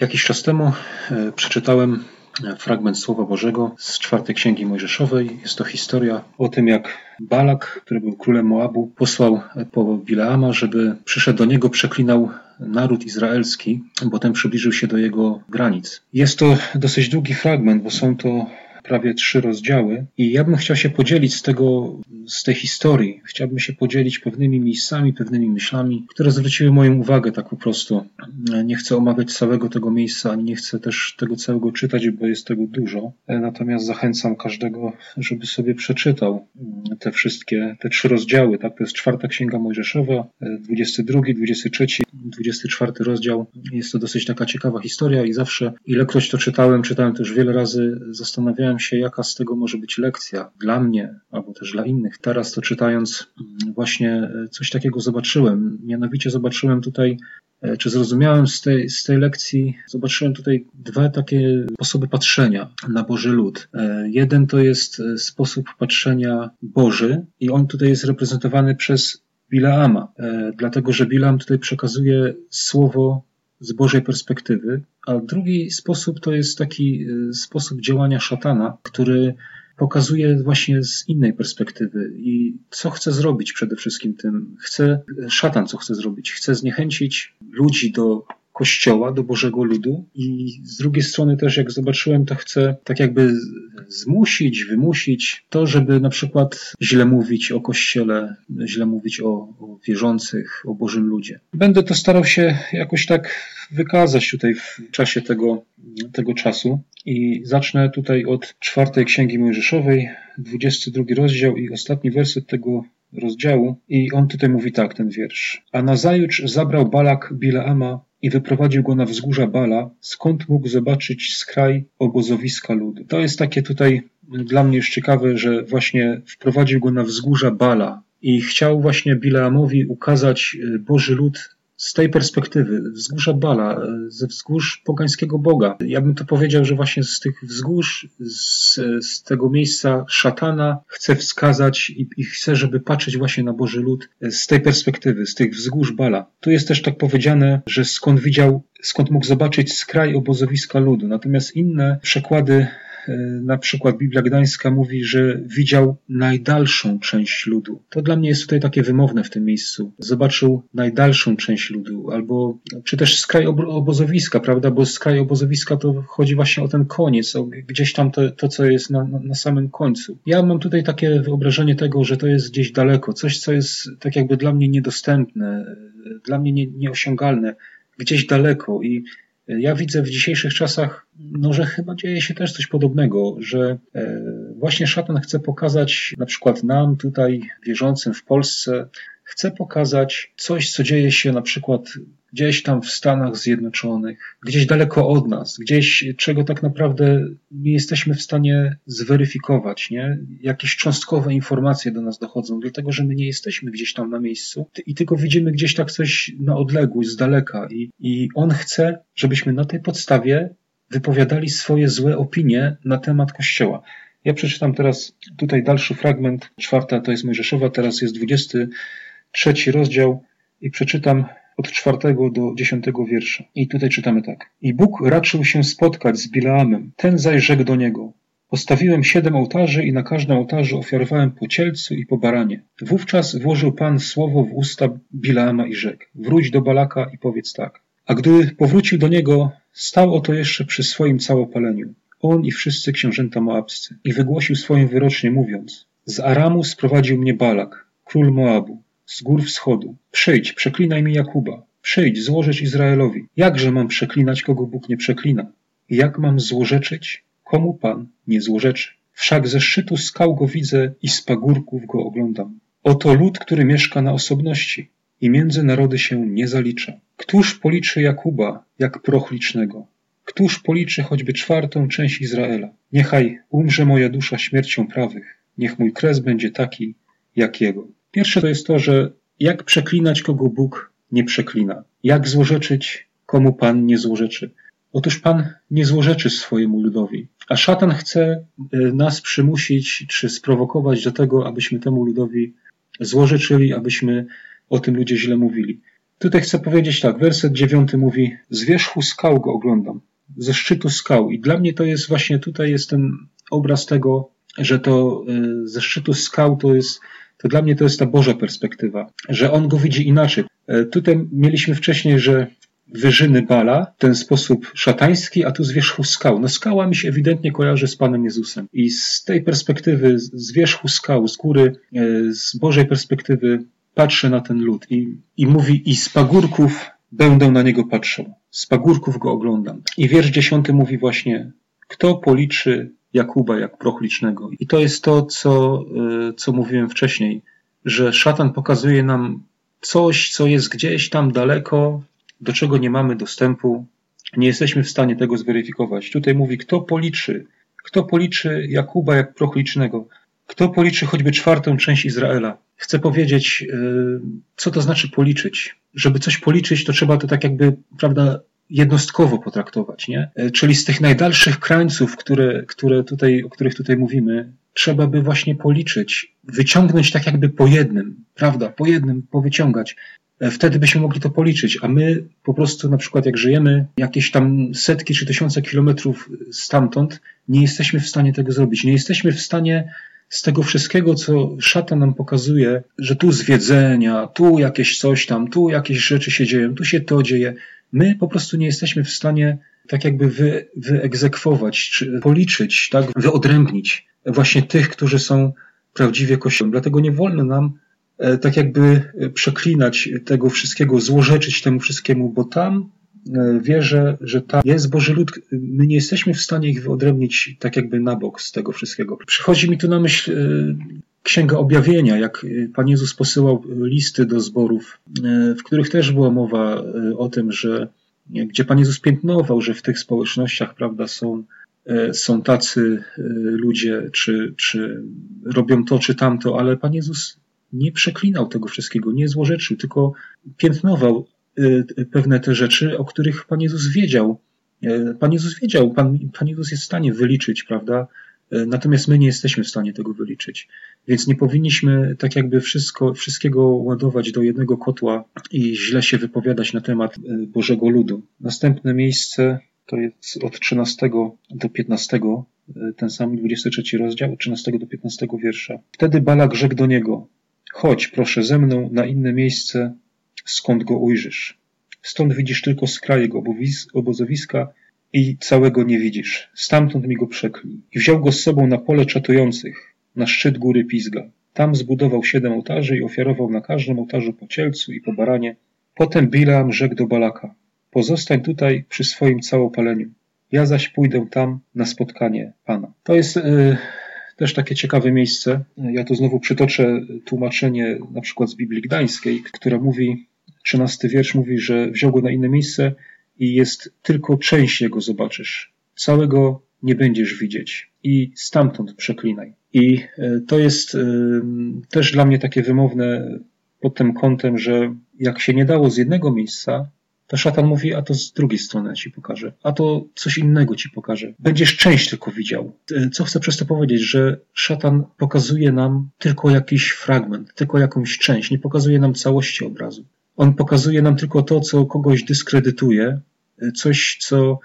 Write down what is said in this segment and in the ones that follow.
Jakiś czas temu e, przeczytałem fragment Słowa Bożego z czwartej Księgi Mojżeszowej. Jest to historia o tym, jak Balak, który był królem Moabu, posłał po Bileama, żeby przyszedł do niego, przeklinał naród izraelski, bo ten przybliżył się do jego granic. Jest to dosyć długi fragment, bo są to prawie trzy rozdziały i ja bym chciał się podzielić z tego, z tej historii. Chciałbym się podzielić pewnymi miejscami, pewnymi myślami, które zwróciły moją uwagę tak po prostu. Nie chcę omawiać całego tego miejsca, ani nie chcę też tego całego czytać, bo jest tego dużo. Natomiast zachęcam każdego, żeby sobie przeczytał te wszystkie, te trzy rozdziały. Tak, to jest czwarta księga Mojżeszowa, 22, 23, 24 rozdział. Jest to dosyć taka ciekawa historia i zawsze, ilekroć to czytałem, czytałem też wiele razy, zastanawiałem się, jaka z tego może być lekcja dla mnie albo też dla innych. Teraz to czytając, mm, właśnie e, coś takiego zobaczyłem. Mianowicie zobaczyłem tutaj, e, czy zrozumiałem z tej, z tej lekcji, zobaczyłem tutaj dwa takie sposoby patrzenia na Boży lud. E, jeden to jest sposób patrzenia Boży i on tutaj jest reprezentowany przez Bilaama, dlatego że Bilaam tutaj przekazuje słowo z Bożej perspektywy, a drugi sposób to jest taki y, sposób działania szatana, który pokazuje właśnie z innej perspektywy i co chce zrobić przede wszystkim tym. Chce, szatan co chce zrobić? Chce zniechęcić ludzi do Kościoła, do Bożego Ludu i z drugiej strony też jak zobaczyłem, to chcę tak jakby zmusić, wymusić to, żeby na przykład źle mówić o Kościele, źle mówić o, o wierzących, o Bożym ludzie. Będę to starał się jakoś tak wykazać tutaj w czasie tego, tego czasu i zacznę tutaj od czwartej Księgi Mojżeszowej, 22 rozdział i ostatni werset tego rozdziału i on tutaj mówi tak, ten wiersz. A nazajutrz zabrał Balak Bileama i wyprowadził go na wzgórza Bala, skąd mógł zobaczyć skraj obozowiska ludu. To jest takie tutaj dla mnie już ciekawe, że właśnie wprowadził go na wzgórza Bala i chciał właśnie Bileamowi ukazać y, Boży lud z tej perspektywy, wzgórza Bala, ze wzgórz pogańskiego Boga. Ja bym to powiedział, że właśnie z tych wzgórz, z, z tego miejsca szatana chce wskazać i, i chce, żeby patrzeć właśnie na Boży lud z tej perspektywy, z tych wzgórz Bala. Tu jest też tak powiedziane, że skąd widział, skąd mógł zobaczyć skraj obozowiska ludu. Natomiast inne przekłady E, na przykład Biblia Gdańska mówi, że widział najdalszą część ludu. To dla mnie jest tutaj takie wymowne w tym miejscu. Zobaczył najdalszą część ludu, albo czy też skraj obozowiska, prawda? Bo skraj obozowiska to chodzi właśnie o ten koniec, o gdzieś tam to, to co jest na, na, na samym końcu. Ja mam tutaj takie wyobrażenie tego, że to jest gdzieś daleko, coś, co jest tak jakby dla mnie niedostępne, dla mnie nie, nieosiągalne, gdzieś daleko i ja widzę w dzisiejszych czasach, no, że chyba dzieje się też coś podobnego, że e, właśnie szatan chce pokazać na przykład nam tutaj wierzącym w Polsce, chce pokazać coś, co dzieje się na przykład gdzieś tam w Stanach Zjednoczonych, gdzieś daleko od nas, gdzieś czego tak naprawdę nie jesteśmy w stanie zweryfikować, nie? Jakieś cząstkowe informacje do nas dochodzą, dlatego że my nie jesteśmy gdzieś tam na miejscu i tylko widzimy gdzieś tak coś na odległość, z daleka i, i on chce, żebyśmy na tej podstawie wypowiadali swoje złe opinie na temat Kościoła. Ja przeczytam teraz tutaj dalszy fragment, czwarta to jest Mojżeszowa, teraz jest 23 rozdział i przeczytam od czwartego do dziesiątego wiersza. I tutaj czytamy tak. I Bóg raczył się spotkać z Bilaamem. Ten zaś rzekł do niego. Postawiłem siedem ołtarzy i na każdym ołtarzu ofiarowałem po cielcu i po baranie. Wówczas włożył Pan słowo w usta Bilaama i rzekł. Wróć do Balaka i powiedz tak. A gdy powrócił do niego, stał oto jeszcze przy swoim całopaleniu. On i wszyscy książęta moabscy. I wygłosił swoim wyrocznie mówiąc. Z Aramu sprowadził mnie Balak, król Moabu z gór wschodu. Przyjdź, przeklinaj mi Jakuba. Przyjdź, złożyć Izraelowi. Jakże mam przeklinać, kogo Bóg nie przeklina? Jak mam złorzeczyć, komu Pan nie złorzeczy? Wszak ze szczytu skał go widzę i z pagórków go oglądam. Oto lud, który mieszka na osobności i między narody się nie zalicza. Któż policzy Jakuba jak proch licznego? Któż policzy choćby czwartą część Izraela? Niechaj umrze moja dusza śmiercią prawych. Niech mój kres będzie taki jak jego. Pierwsze to jest to, że jak przeklinać, kogo Bóg nie przeklina. Jak złorzeczyć, komu Pan nie złorzeczy. Otóż Pan nie złorzeczy swojemu ludowi, a szatan chce e, nas przymusić czy sprowokować do tego, abyśmy temu ludowi złorzeczyli, abyśmy o tym ludzie źle mówili. tutaj chcę powiedzieć tak, werset dziewiąty mówi, z wierzchu skał go oglądam, ze szczytu skał. I dla mnie to jest właśnie, tutaj jest ten obraz tego, że to y, ze szczytu skał to jest, to dla mnie to jest ta Boża perspektywa, że on go widzi inaczej. E, tutaj mieliśmy wcześniej, że wyżyny Bala w ten sposób szatański, a tu z wierzchu skał. No skała mi się ewidentnie kojarzy z Panem Jezusem. I z tej perspektywy, z wierzchu skał, z góry, e, z Bożej perspektywy patrzę na ten lud i, i mówi i z pagórków będę na niego patrzał. Z pagórków go oglądam. I wiersz dziesiąty mówi właśnie, kto policzy Jakuba jak proch licznego. I to jest to, co, e, co mówiłem wcześniej, że szatan pokazuje nam coś, co jest gdzieś tam daleko, do czego nie mamy dostępu, nie jesteśmy w stanie tego zweryfikować. Tutaj mówi, kto policzy, kto policzy Jakuba jak proch licznego, kto policzy choćby czwartą część Izraela. Chcę powiedzieć, e, co to znaczy policzyć. Żeby coś policzyć, to trzeba to tak jakby, prawda, jednostkowo potraktować, nie? E, czyli z tych najdalszych krańców, które, które tutaj, o których tutaj mówimy, trzeba by właśnie policzyć, wyciągnąć tak jakby po jednym, prawda, po jednym powyciągać. E, wtedy byśmy mogli to policzyć, a my po prostu na przykład jak żyjemy jakieś tam setki czy tysiące kilometrów stamtąd, nie jesteśmy w stanie tego zrobić. Nie jesteśmy w stanie z tego wszystkiego, co szata nam pokazuje, że tu zwiedzenia, tu jakieś coś tam, tu jakieś rzeczy się dzieją, tu się to dzieje. My po prostu nie jesteśmy w stanie tak jakby wy, wyegzekwować, czy policzyć, tak, wyodrębnić właśnie tych, którzy są prawdziwie Kościołem. Dlatego nie wolno nam e, tak jakby przeklinać tego wszystkiego, złorzeczyć temu wszystkiemu, bo tam e, wierzę, że tam jest Boży lud. My nie jesteśmy w stanie ich wyodrębnić tak jakby na bok z tego wszystkiego. Przychodzi mi tu na myśl e, Księga Objawienia, jak Pan Jezus posyłał listy do zborów, w których też była mowa o tym, że gdzie Pan Jezus piętnował, że w tych społecznościach, prawda, są są tacy ludzie, czy, czy robią to, czy tamto, ale Pan Jezus nie przeklinał tego wszystkiego, nie złorzeczył, tylko piętnował pewne te rzeczy, o których Pan Jezus wiedział. Pan Jezus wiedział, Pan, Pan Jezus jest w stanie wyliczyć, prawda? Natomiast my nie jesteśmy w stanie tego wyliczyć. Więc nie powinniśmy tak jakby wszystko, wszystkiego ładować do jednego kotła i źle się wypowiadać na temat Bożego Ludu. Następne miejsce to jest od 13 do 15, ten sam 23 rozdział, od 13 do 15 wiersza. Wtedy Balak rzekł do niego, chodź proszę ze mną na inne miejsce, skąd go ujrzysz. Stąd widzisz tylko skraj jego obozowiska i całego nie widzisz. Stamtąd mi go przeklij. I wziął go z sobą na pole czatujących, na szczyt góry Pizga. Tam zbudował siedem ołtarzy i ofiarował na każdym ołtarzu po cielcu i po baranie. Potem Bilam rzekł do Balaka, Pozostań tutaj przy swoim całopaleniu. Ja zaś pójdę tam na spotkanie Pana. To jest y, też takie ciekawe miejsce. Ja tu znowu przytoczę tłumaczenie na przykład z Biblii Gdańskiej, która mówi, trzynasty wiersz mówi, że wziął go na inne miejsce i jest tylko część jego zobaczysz. Całego nie będziesz widzieć i stamtąd przeklinaj. I y, to jest y, też dla mnie takie wymowne pod tym kątem, że jak się nie dało z jednego miejsca, to szatan mówi, a to z drugiej strony ci pokażę, a to coś innego ci pokażę. Będziesz część tylko widział. E, co chcę przez to powiedzieć, że szatan pokazuje nam tylko jakiś fragment, tylko jakąś część, nie pokazuje nam całości obrazu. On pokazuje nam tylko to, co kogoś dyskredytuje, coś, co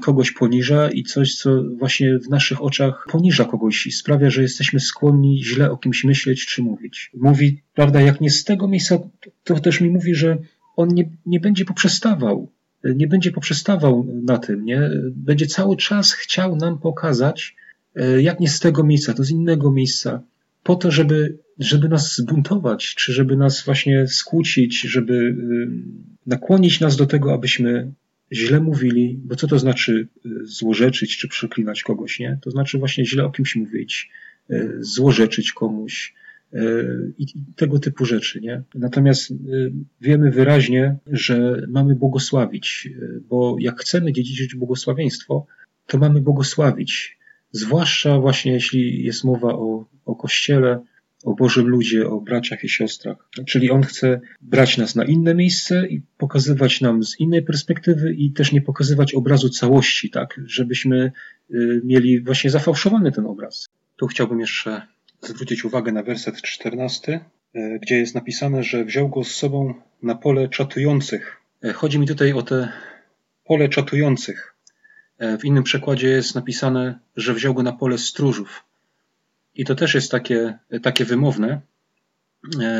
kogoś poniża i coś, co właśnie w naszych oczach poniża kogoś i sprawia, że jesteśmy skłonni źle o kimś myśleć czy mówić. Mówi, prawda, jak nie z tego miejsca, to też mi mówi, że on nie, nie będzie poprzestawał, nie będzie poprzestawał na tym, nie? Będzie cały czas chciał nam pokazać, jak nie z tego miejsca, to z innego miejsca, po to, żeby, żeby nas zbuntować, czy żeby nas właśnie skłócić, żeby e, nakłonić nas do tego, abyśmy źle mówili, bo co to znaczy e, złorzeczyć czy przeklinać kogoś, nie? To znaczy właśnie źle o kimś mówić, złorzeczyć komuś, i tego typu rzeczy. Nie? Natomiast wiemy wyraźnie, że mamy błogosławić, bo jak chcemy dziedziczyć błogosławieństwo, to mamy błogosławić. Zwłaszcza właśnie jeśli jest mowa o, o Kościele, o Bożym ludzie, o braciach i siostrach. Czyli On chce brać nas na inne miejsce i pokazywać nam z innej perspektywy i też nie pokazywać obrazu całości, tak, żebyśmy mieli właśnie zafałszowany ten obraz. Tu chciałbym jeszcze zwrócić uwagę na werset 14. e, gdzie jest napisane, że wziął go z sobą na pole czatujących. Chodzi mi tutaj o te pole czatujących. W innym przekładzie jest napisane, że wziął go na pole stróżów. I to też jest takie, takie wymowne.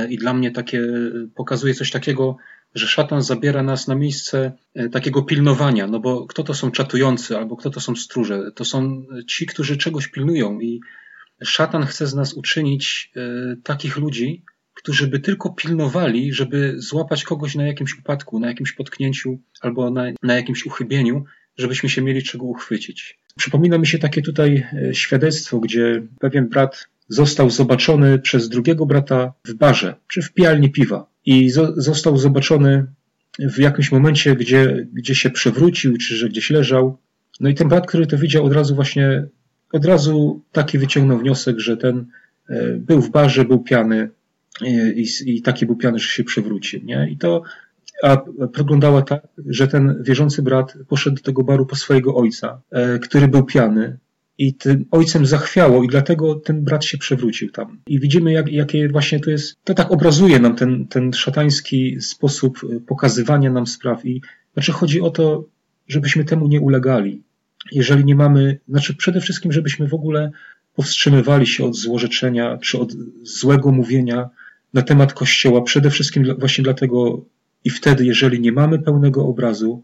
I dla mnie takie pokazuje coś takiego, że szatan zabiera nas na miejsce e, takiego pilnowania, no bo kto to są czatujący albo kto to są stróże? To są ci, którzy czegoś pilnują i szatan chce z nas uczynić e, takich ludzi, którzy by tylko pilnowali, żeby złapać kogoś na jakimś upadku, na jakimś potknięciu albo na, na jakimś uchybieniu, żebyśmy się mieli czego uchwycić. Przypomina mi się takie tutaj e, świadectwo, gdzie pewien brat został zobaczony przez drugiego brata w barze czy w pijalni piwa i został zobaczony w jakimś momencie, gdzie, gdzie się przewrócił, czy że gdzieś leżał. No i ten brat, który to widział, od razu właśnie, od razu taki wyciągnął wniosek, że ten e, był w barze, był piany i, i taki był piany, że się przewrócił, nie? I to, a wyglądało tak, że ten wierzący brat poszedł do tego baru po swojego ojca, e, który był piany, i tym ojcem zachwiało i dlatego ten brat się przewrócił tam. I widzimy, jak, jakie właśnie to jest, to tak obrazuje nam ten, ten szatański sposób e, pokazywania nam spraw i znaczy chodzi o to, żebyśmy temu nie ulegali. Jeżeli nie mamy, znaczy przede wszystkim, żebyśmy w ogóle powstrzymywali się od złorzeczenia czy od złego mówienia na temat Kościoła. Przede wszystkim właśnie dlatego i wtedy, jeżeli nie mamy pełnego obrazu,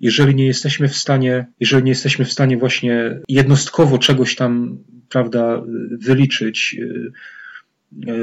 jeżeli nie jesteśmy w stanie, jeżeli nie jesteśmy w stanie właśnie jednostkowo czegoś tam, prawda, wyliczyć, e, e,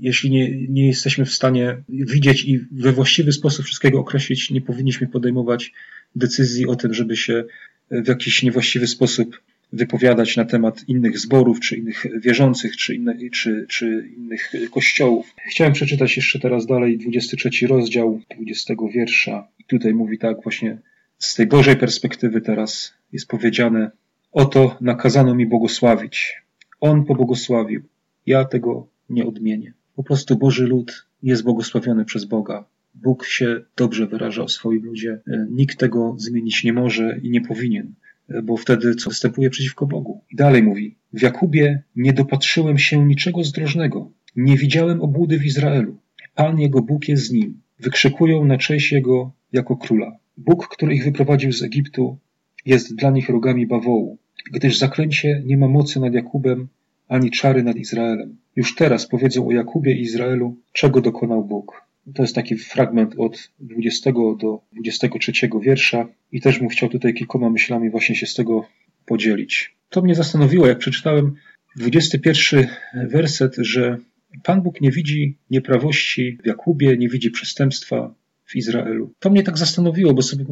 jeśli nie, nie jesteśmy w stanie widzieć i we właściwy sposób wszystkiego określić, nie powinniśmy podejmować decyzji o tym, żeby się w jakiś niewłaściwy sposób wypowiadać na temat innych zborów, czy innych wierzących, czy, inne, czy, czy innych kościołów. Chciałem przeczytać jeszcze teraz dalej 23 rozdział 20 wiersza. I tutaj mówi tak właśnie z tej Bożej perspektywy teraz jest powiedziane: Oto nakazano mi błogosławić. On pobłogosławił. Ja tego nie odmienię. Po prostu Boży lud jest błogosławiony przez Boga. Bóg się dobrze wyraża o swoim ludzie. Nikt tego zmienić nie może i nie powinien, bo wtedy co występuje przeciwko Bogu. I dalej mówi: W Jakubie nie dopatrzyłem się niczego zdrożnego. Nie widziałem obłudy w Izraelu. Pan jego Bóg jest z nim. Wykrzykują na cześć jego jako króla. Bóg, który ich wyprowadził z Egiptu, jest dla nich rogami bawołu, gdyż zaklęcie nie ma mocy nad Jakubem, ani czary nad Izraelem. Już teraz powiedzą o Jakubie i Izraelu, czego dokonał Bóg. To jest taki fragment od 20 do 23 wiersza i też bym chciał tutaj kilkoma myślami właśnie się z tego podzielić. To mnie zastanowiło, jak przeczytałem 21 werset, że Pan Bóg nie widzi nieprawości w Jakubie, nie widzi przestępstwa w Izraelu. To mnie tak zastanowiło, bo sobie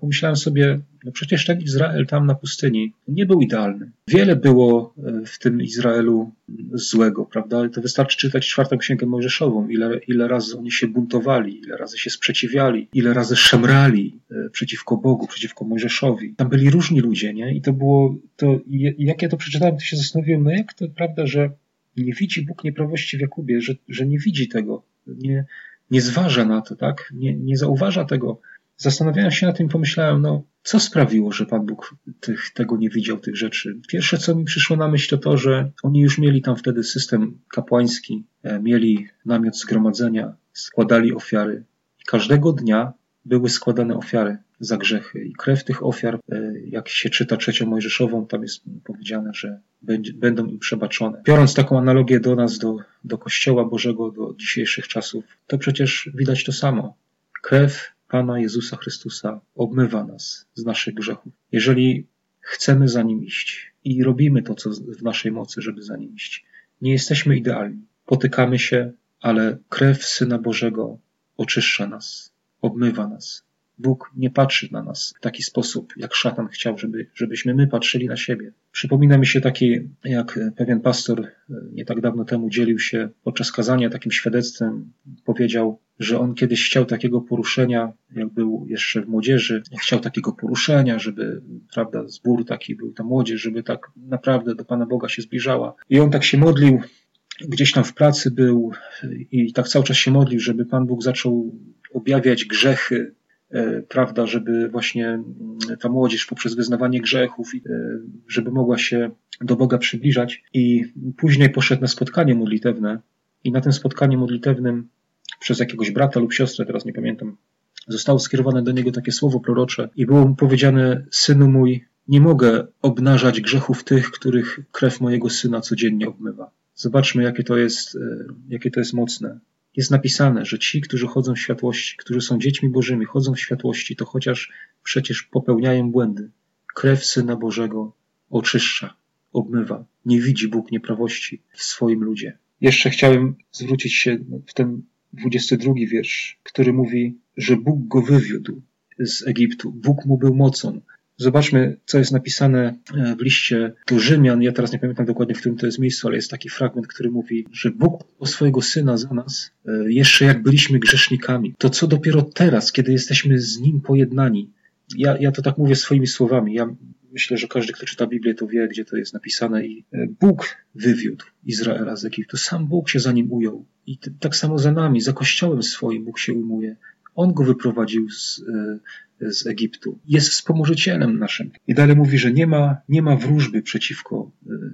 pomyślałem sobie, no przecież ten Izrael tam na pustyni nie był idealny. Wiele było e, w tym Izraelu złego, prawda? To wystarczy czytać czwartą księgę Mojżeszową, ile, ile razy oni się buntowali, ile razy się sprzeciwiali, ile razy szemrali e, przeciwko Bogu, przeciwko Mojżeszowi. Tam byli różni ludzie, nie? I to było, to, jak ja to przeczytałem, to się zastanowiłem, no jak to prawda, że nie widzi Bóg nieprawości w Jakubie, że, że nie widzi tego, nie, nie zważa na to, tak? Nie, nie zauważa tego. Zastanawiałem się nad tym, pomyślałem, no, co sprawiło, że Pan Bóg tych, tego nie widział, tych rzeczy? Pierwsze, co mi przyszło na myśl, to to, że oni już mieli tam wtedy system kapłański, e, mieli namiot zgromadzenia, składali ofiary. Każdego dnia były składane ofiary za grzechy. I krew tych ofiar, e, jak się czyta trzecią Mojżeszową, tam jest powiedziane, że będą im przebaczone. Biorąc taką analogię do nas, do, do Kościoła Bożego, do dzisiejszych czasów, to przecież widać to samo. Krew Pana Jezusa Chrystusa obmywa nas z naszych grzechów. Jeżeli chcemy za Nim iść i robimy to, co w naszej mocy, żeby za Nim iść, nie jesteśmy idealni. Potykamy się, ale krew Syna Bożego oczyszcza nas, obmywa nas, Bóg nie patrzy na nas w taki sposób, jak szatan chciał, żeby, żebyśmy my patrzyli na siebie. Przypomina mi się taki, jak pewien pastor e, nie tak dawno temu dzielił się podczas kazania takim świadectwem. Powiedział, że on kiedyś chciał takiego poruszenia, jak był jeszcze w młodzieży, chciał takiego poruszenia, żeby, prawda, zbór taki był, ta młodzież, żeby tak naprawdę do Pana Boga się zbliżała. I on tak się modlił, gdzieś tam w pracy był i tak cały czas się modlił, żeby Pan Bóg zaczął objawiać grzechy E, prawda, żeby właśnie mm, ta młodzież poprzez wyznawanie grzechów, e, żeby mogła się do Boga przybliżać. I później poszedł na spotkanie modlitewne i na tym spotkaniu modlitewnym przez jakiegoś brata lub siostrę, teraz nie pamiętam, zostało skierowane do niego takie słowo prorocze i było mu powiedziane: Synu mój, nie mogę obnażać grzechów tych, których krew mojego syna codziennie obmywa. Zobaczmy, jakie to jest, e, jakie to jest mocne. Jest napisane, że ci, którzy chodzą w światłości, którzy są dziećmi Bożymi, chodzą w światłości, to chociaż przecież popełniają błędy. Krew Syna Bożego oczyszcza, obmywa. Nie widzi Bóg nieprawości w swoim ludzie. Jeszcze chciałem zwrócić się w ten 22 wiersz, który mówi, że Bóg go wywiódł z Egiptu. Bóg mu był mocą. Zobaczmy, co jest napisane e, w liście do Rzymian. Ja teraz nie pamiętam dokładnie, w którym to jest miejscu, ale jest taki fragment, który mówi, że Bóg o swojego Syna za nas, e, jeszcze jak byliśmy grzesznikami, to co dopiero teraz, kiedy jesteśmy z Nim pojednani. Ja, ja to tak mówię swoimi słowami. Ja myślę, że każdy, kto czyta Biblię, to wie, gdzie to jest napisane. I e, Bóg wywiódł Izraela z Egiptu. Sam Bóg się za nim ujął. I tak samo za nami, za Kościołem swoim Bóg się ujmuje. On go wyprowadził z, z Egiptu. Jest wspomożycielem naszym. I dalej mówi, że nie ma, nie ma wróżby przeciwko,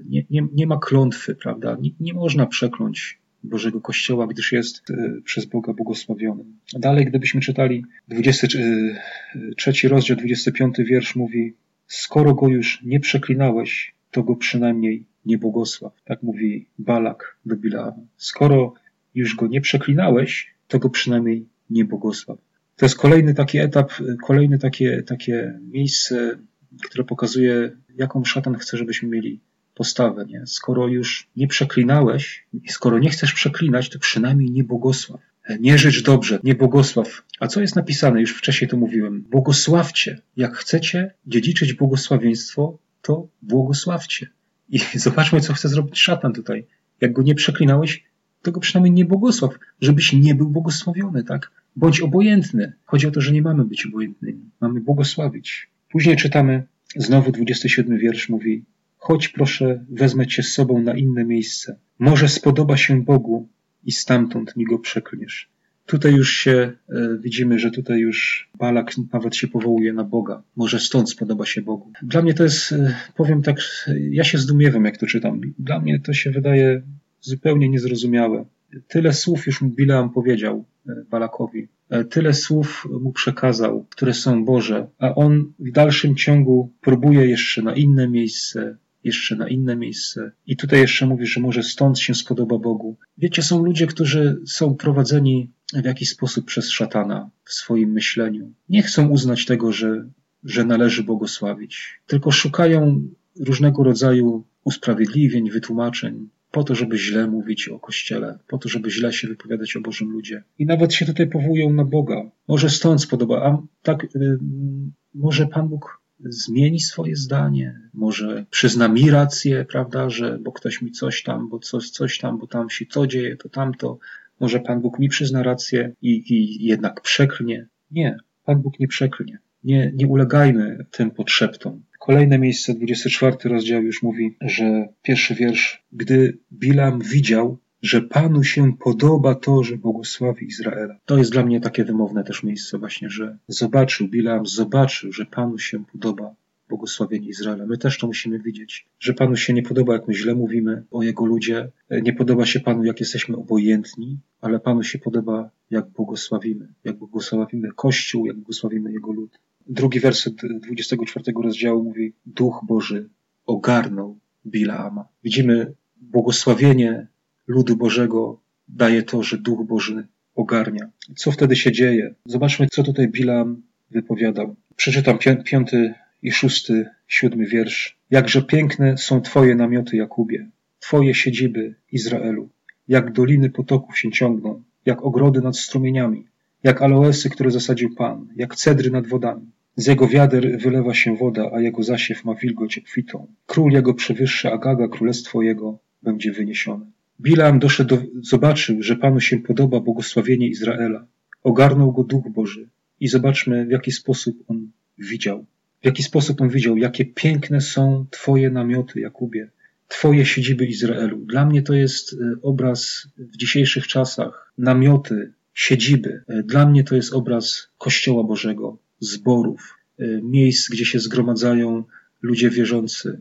nie, nie, nie ma klątwy, prawda? Nie, nie można przekląć Bożego Kościoła, gdyż jest e, przez Boga błogosławiony. Dalej, gdybyśmy czytali 23 e, rozdział, 25 wiersz mówi, skoro go już nie przeklinałeś, to go przynajmniej nie błogosław. Tak mówi Balak do Bileama. Skoro już go nie przeklinałeś, to go przynajmniej nie błogosław. To jest kolejny taki etap, kolejne takie, takie miejsce, które pokazuje, jaką szatan chce, żebyśmy mieli postawę. Nie? Skoro już nie przeklinałeś skoro nie chcesz przeklinać, to przynajmniej nie błogosław. Nie życz dobrze, nie błogosław. A co jest napisane? Już wcześniej to mówiłem. Błogosławcie. Jak chcecie dziedziczyć błogosławieństwo, to błogosławcie. I zobaczmy, co chce zrobić szatan tutaj. Jak go nie przeklinałeś, to go przynajmniej nie błogosław, żebyś nie był błogosławiony, tak? Bądź obojętny. Chodzi o to, że nie mamy być obojętnymi. Mamy błogosławić. Później czytamy, znowu 27 wiersz mówi, chodź proszę, wezmę cię z sobą na inne miejsce. Może spodoba się Bogu i stamtąd mi go przeklniesz. Tutaj już się e, widzimy, że tutaj już Balak nawet się powołuje na Boga. Może stąd spodoba się Bogu. Dla mnie to jest, e, powiem tak, ja się zdumiewam, jak to czytam. Dla mnie to się wydaje zupełnie niezrozumiałe. Tyle słów już Bileam powiedział Balakowi. E, tyle słów mu przekazał, które są Boże, a on w dalszym ciągu próbuje jeszcze na inne miejsce, jeszcze na inne miejsce. I tutaj jeszcze mówi, że może stąd się spodoba Bogu. Wiecie, są ludzie, którzy są prowadzeni w jakiś sposób przez szatana w swoim myśleniu. Nie chcą uznać tego, że, że należy błogosławić, tylko szukają różnego rodzaju usprawiedliwień, wytłumaczeń, po to, żeby źle mówić o Kościele, po to, żeby źle się wypowiadać o Bożym ludzie. I nawet się tutaj powołują na Boga. Może stąd spodoba, a tak, y, może Pan Bóg zmieni swoje zdanie, może przyzna mi rację, prawda, że bo ktoś mi coś tam, bo coś, coś tam, bo tam się to dzieje, to tamto. Może Pan Bóg mi przyzna rację i, i jednak przeklnie. Nie, Pan Bóg nie przeklnie. Nie, nie ulegajmy tym podszeptom. Kolejne miejsce, 24 rozdział już mówi, że pierwszy wiersz, gdy Bilam widział, że Panu się podoba to, że błogosławi Izraela. To jest dla mnie takie wymowne też miejsce właśnie, że zobaczył, Bilam zobaczył, że Panu się podoba błogosławienie Izraela. My też to musimy widzieć, że Panu się nie podoba, jak my źle mówimy o Jego ludzie, nie podoba się Panu, jak jesteśmy obojętni, ale Panu się podoba, jak błogosławimy, jak błogosławimy Kościół, jak błogosławimy Jego lud. Drugi werset 24 rozdziału mówi: Duch Boży ogarnął Bilaama. Widzimy błogosławienie ludu Bożego daje to, że Duch Boży ogarnia. Co wtedy się dzieje? Zobaczmy, co tutaj Bilaam wypowiadał. Przeczytam piąty i szósty, siódmy wiersz. Jakże piękne są Twoje namioty, Jakubie, Twoje siedziby, Izraelu. Jak doliny potoków się ciągną, jak ogrody nad strumieniami, jak aloesy, które zasadził Pan, jak cedry nad wodami. Z jego wiader wylewa się woda, a jego zasiew ma wilgoć obfitą. Król jego przewyższa Agaga, królestwo jego będzie wyniesione. Bilam doszedł, do, zobaczył, że Panu się podoba błogosławienie Izraela. Ogarnął go Duch Boży. I zobaczmy, w jaki sposób on widział. W jaki sposób on widział, jakie piękne są Twoje namioty, Jakubie, Twoje siedziby Izraelu. Dla mnie to jest e, obraz w dzisiejszych czasach, namioty, siedziby. E, dla mnie to jest obraz Kościoła Bożego, zborów, y, miejsc, gdzie się zgromadzają ludzie wierzący.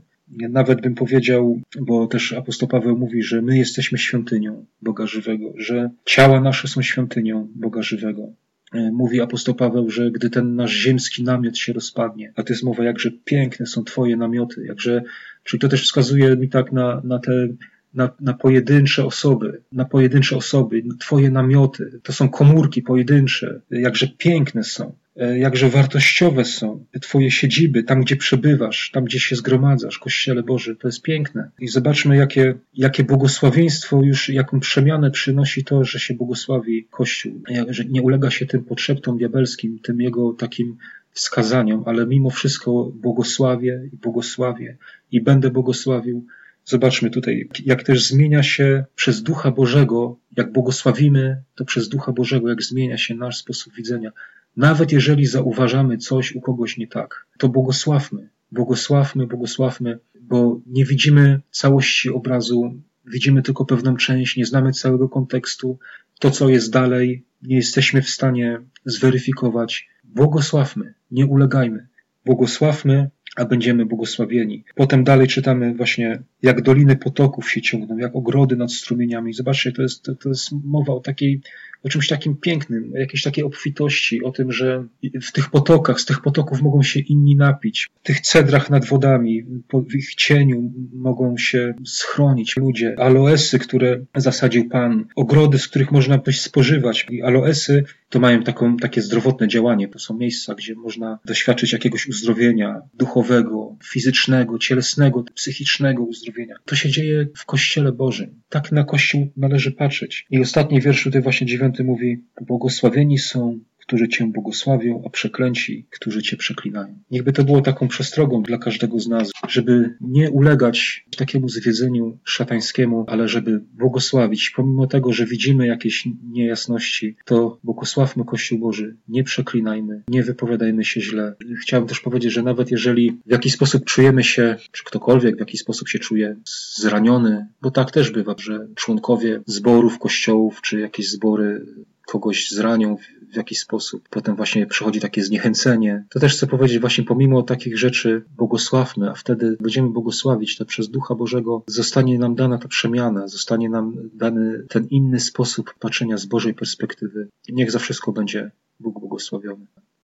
Nawet bym powiedział, bo też apostoł Paweł mówi, że my jesteśmy świątynią Boga żywego, że ciała nasze są świątynią Boga żywego. E, mówi apostoł Paweł, że gdy ten nasz ziemski namiot się rozpadnie, a to jest mowa, jakże piękne są Twoje namioty, jakże, czyli to też wskazuje mi tak na, na te na, na pojedyncze osoby, na pojedyncze osoby, Twoje namioty, to są komórki pojedyncze, jakże piękne są. E, jakże wartościowe są Twoje siedziby, tam gdzie przebywasz, tam gdzie się zgromadzasz, Kościele Boży, to jest piękne. I zobaczmy, jakie, jakie błogosławieństwo już, jaką przemianę przynosi to, że się błogosławi Kościół, że nie ulega się tym potrzeptom diabelskim, tym jego takim wskazaniom, ale mimo wszystko błogosławię i błogosławię i będę błogosławił. Zobaczmy tutaj, jak też zmienia się przez Ducha Bożego, jak błogosławimy, to przez Ducha Bożego, jak zmienia się nasz sposób widzenia. Nawet jeżeli zauważamy coś u kogoś nie tak, to błogosławmy, błogosławmy, błogosławmy, bo nie widzimy całości obrazu, widzimy tylko pewną część, nie znamy całego kontekstu. To, co jest dalej, nie jesteśmy w stanie zweryfikować. Błogosławmy, nie ulegajmy. Błogosławmy, a będziemy błogosławieni. Potem dalej czytamy właśnie, jak doliny potoków się ciągną, jak ogrody nad strumieniami. Zobaczcie, to jest, to jest mowa o takiej o czymś takim pięknym, o jakiejś takiej obfitości, o tym, że w tych potokach, z tych potoków mogą się inni napić, w tych cedrach nad wodami, w ich cieniu mogą się schronić ludzie, aloesy, które zasadził Pan, ogrody, z których można coś spożywać. I aloesy to mają taką, takie zdrowotne działanie. To są miejsca, gdzie można doświadczyć jakiegoś uzdrowienia duchowego, fizycznego, cielesnego, psychicznego uzdrowienia. To się dzieje w Kościele Bożym. Tak na Kościół należy patrzeć. I ostatni wiersz tutaj właśnie dziewiąty mówi, błogosławieni są którzy Cię błogosławią, a przeklęci, którzy Cię przeklinają. Niechby to było taką przestrogą dla każdego z nas, żeby nie ulegać takiemu zwiedzeniu szatańskiemu, ale żeby błogosławić. Pomimo tego, że widzimy jakieś niejasności, to błogosławmy Kościół Boży, nie przeklinajmy, nie wypowiadajmy się źle. Chciałbym też powiedzieć, że nawet jeżeli w jakiś sposób czujemy się, czy ktokolwiek w jakiś sposób się czuje zraniony, bo tak też bywa, że członkowie zborów, kościołów, czy jakieś zbory kogoś zranią w jakiś sposób, potem właśnie przychodzi takie zniechęcenie. To też chcę powiedzieć, właśnie pomimo takich rzeczy błogosławmy, a wtedy będziemy błogosławić, to przez Ducha Bożego zostanie nam dana ta przemiana, zostanie nam dany ten inny sposób patrzenia z Bożej perspektywy. Niech za wszystko będzie Bóg błogosławiony.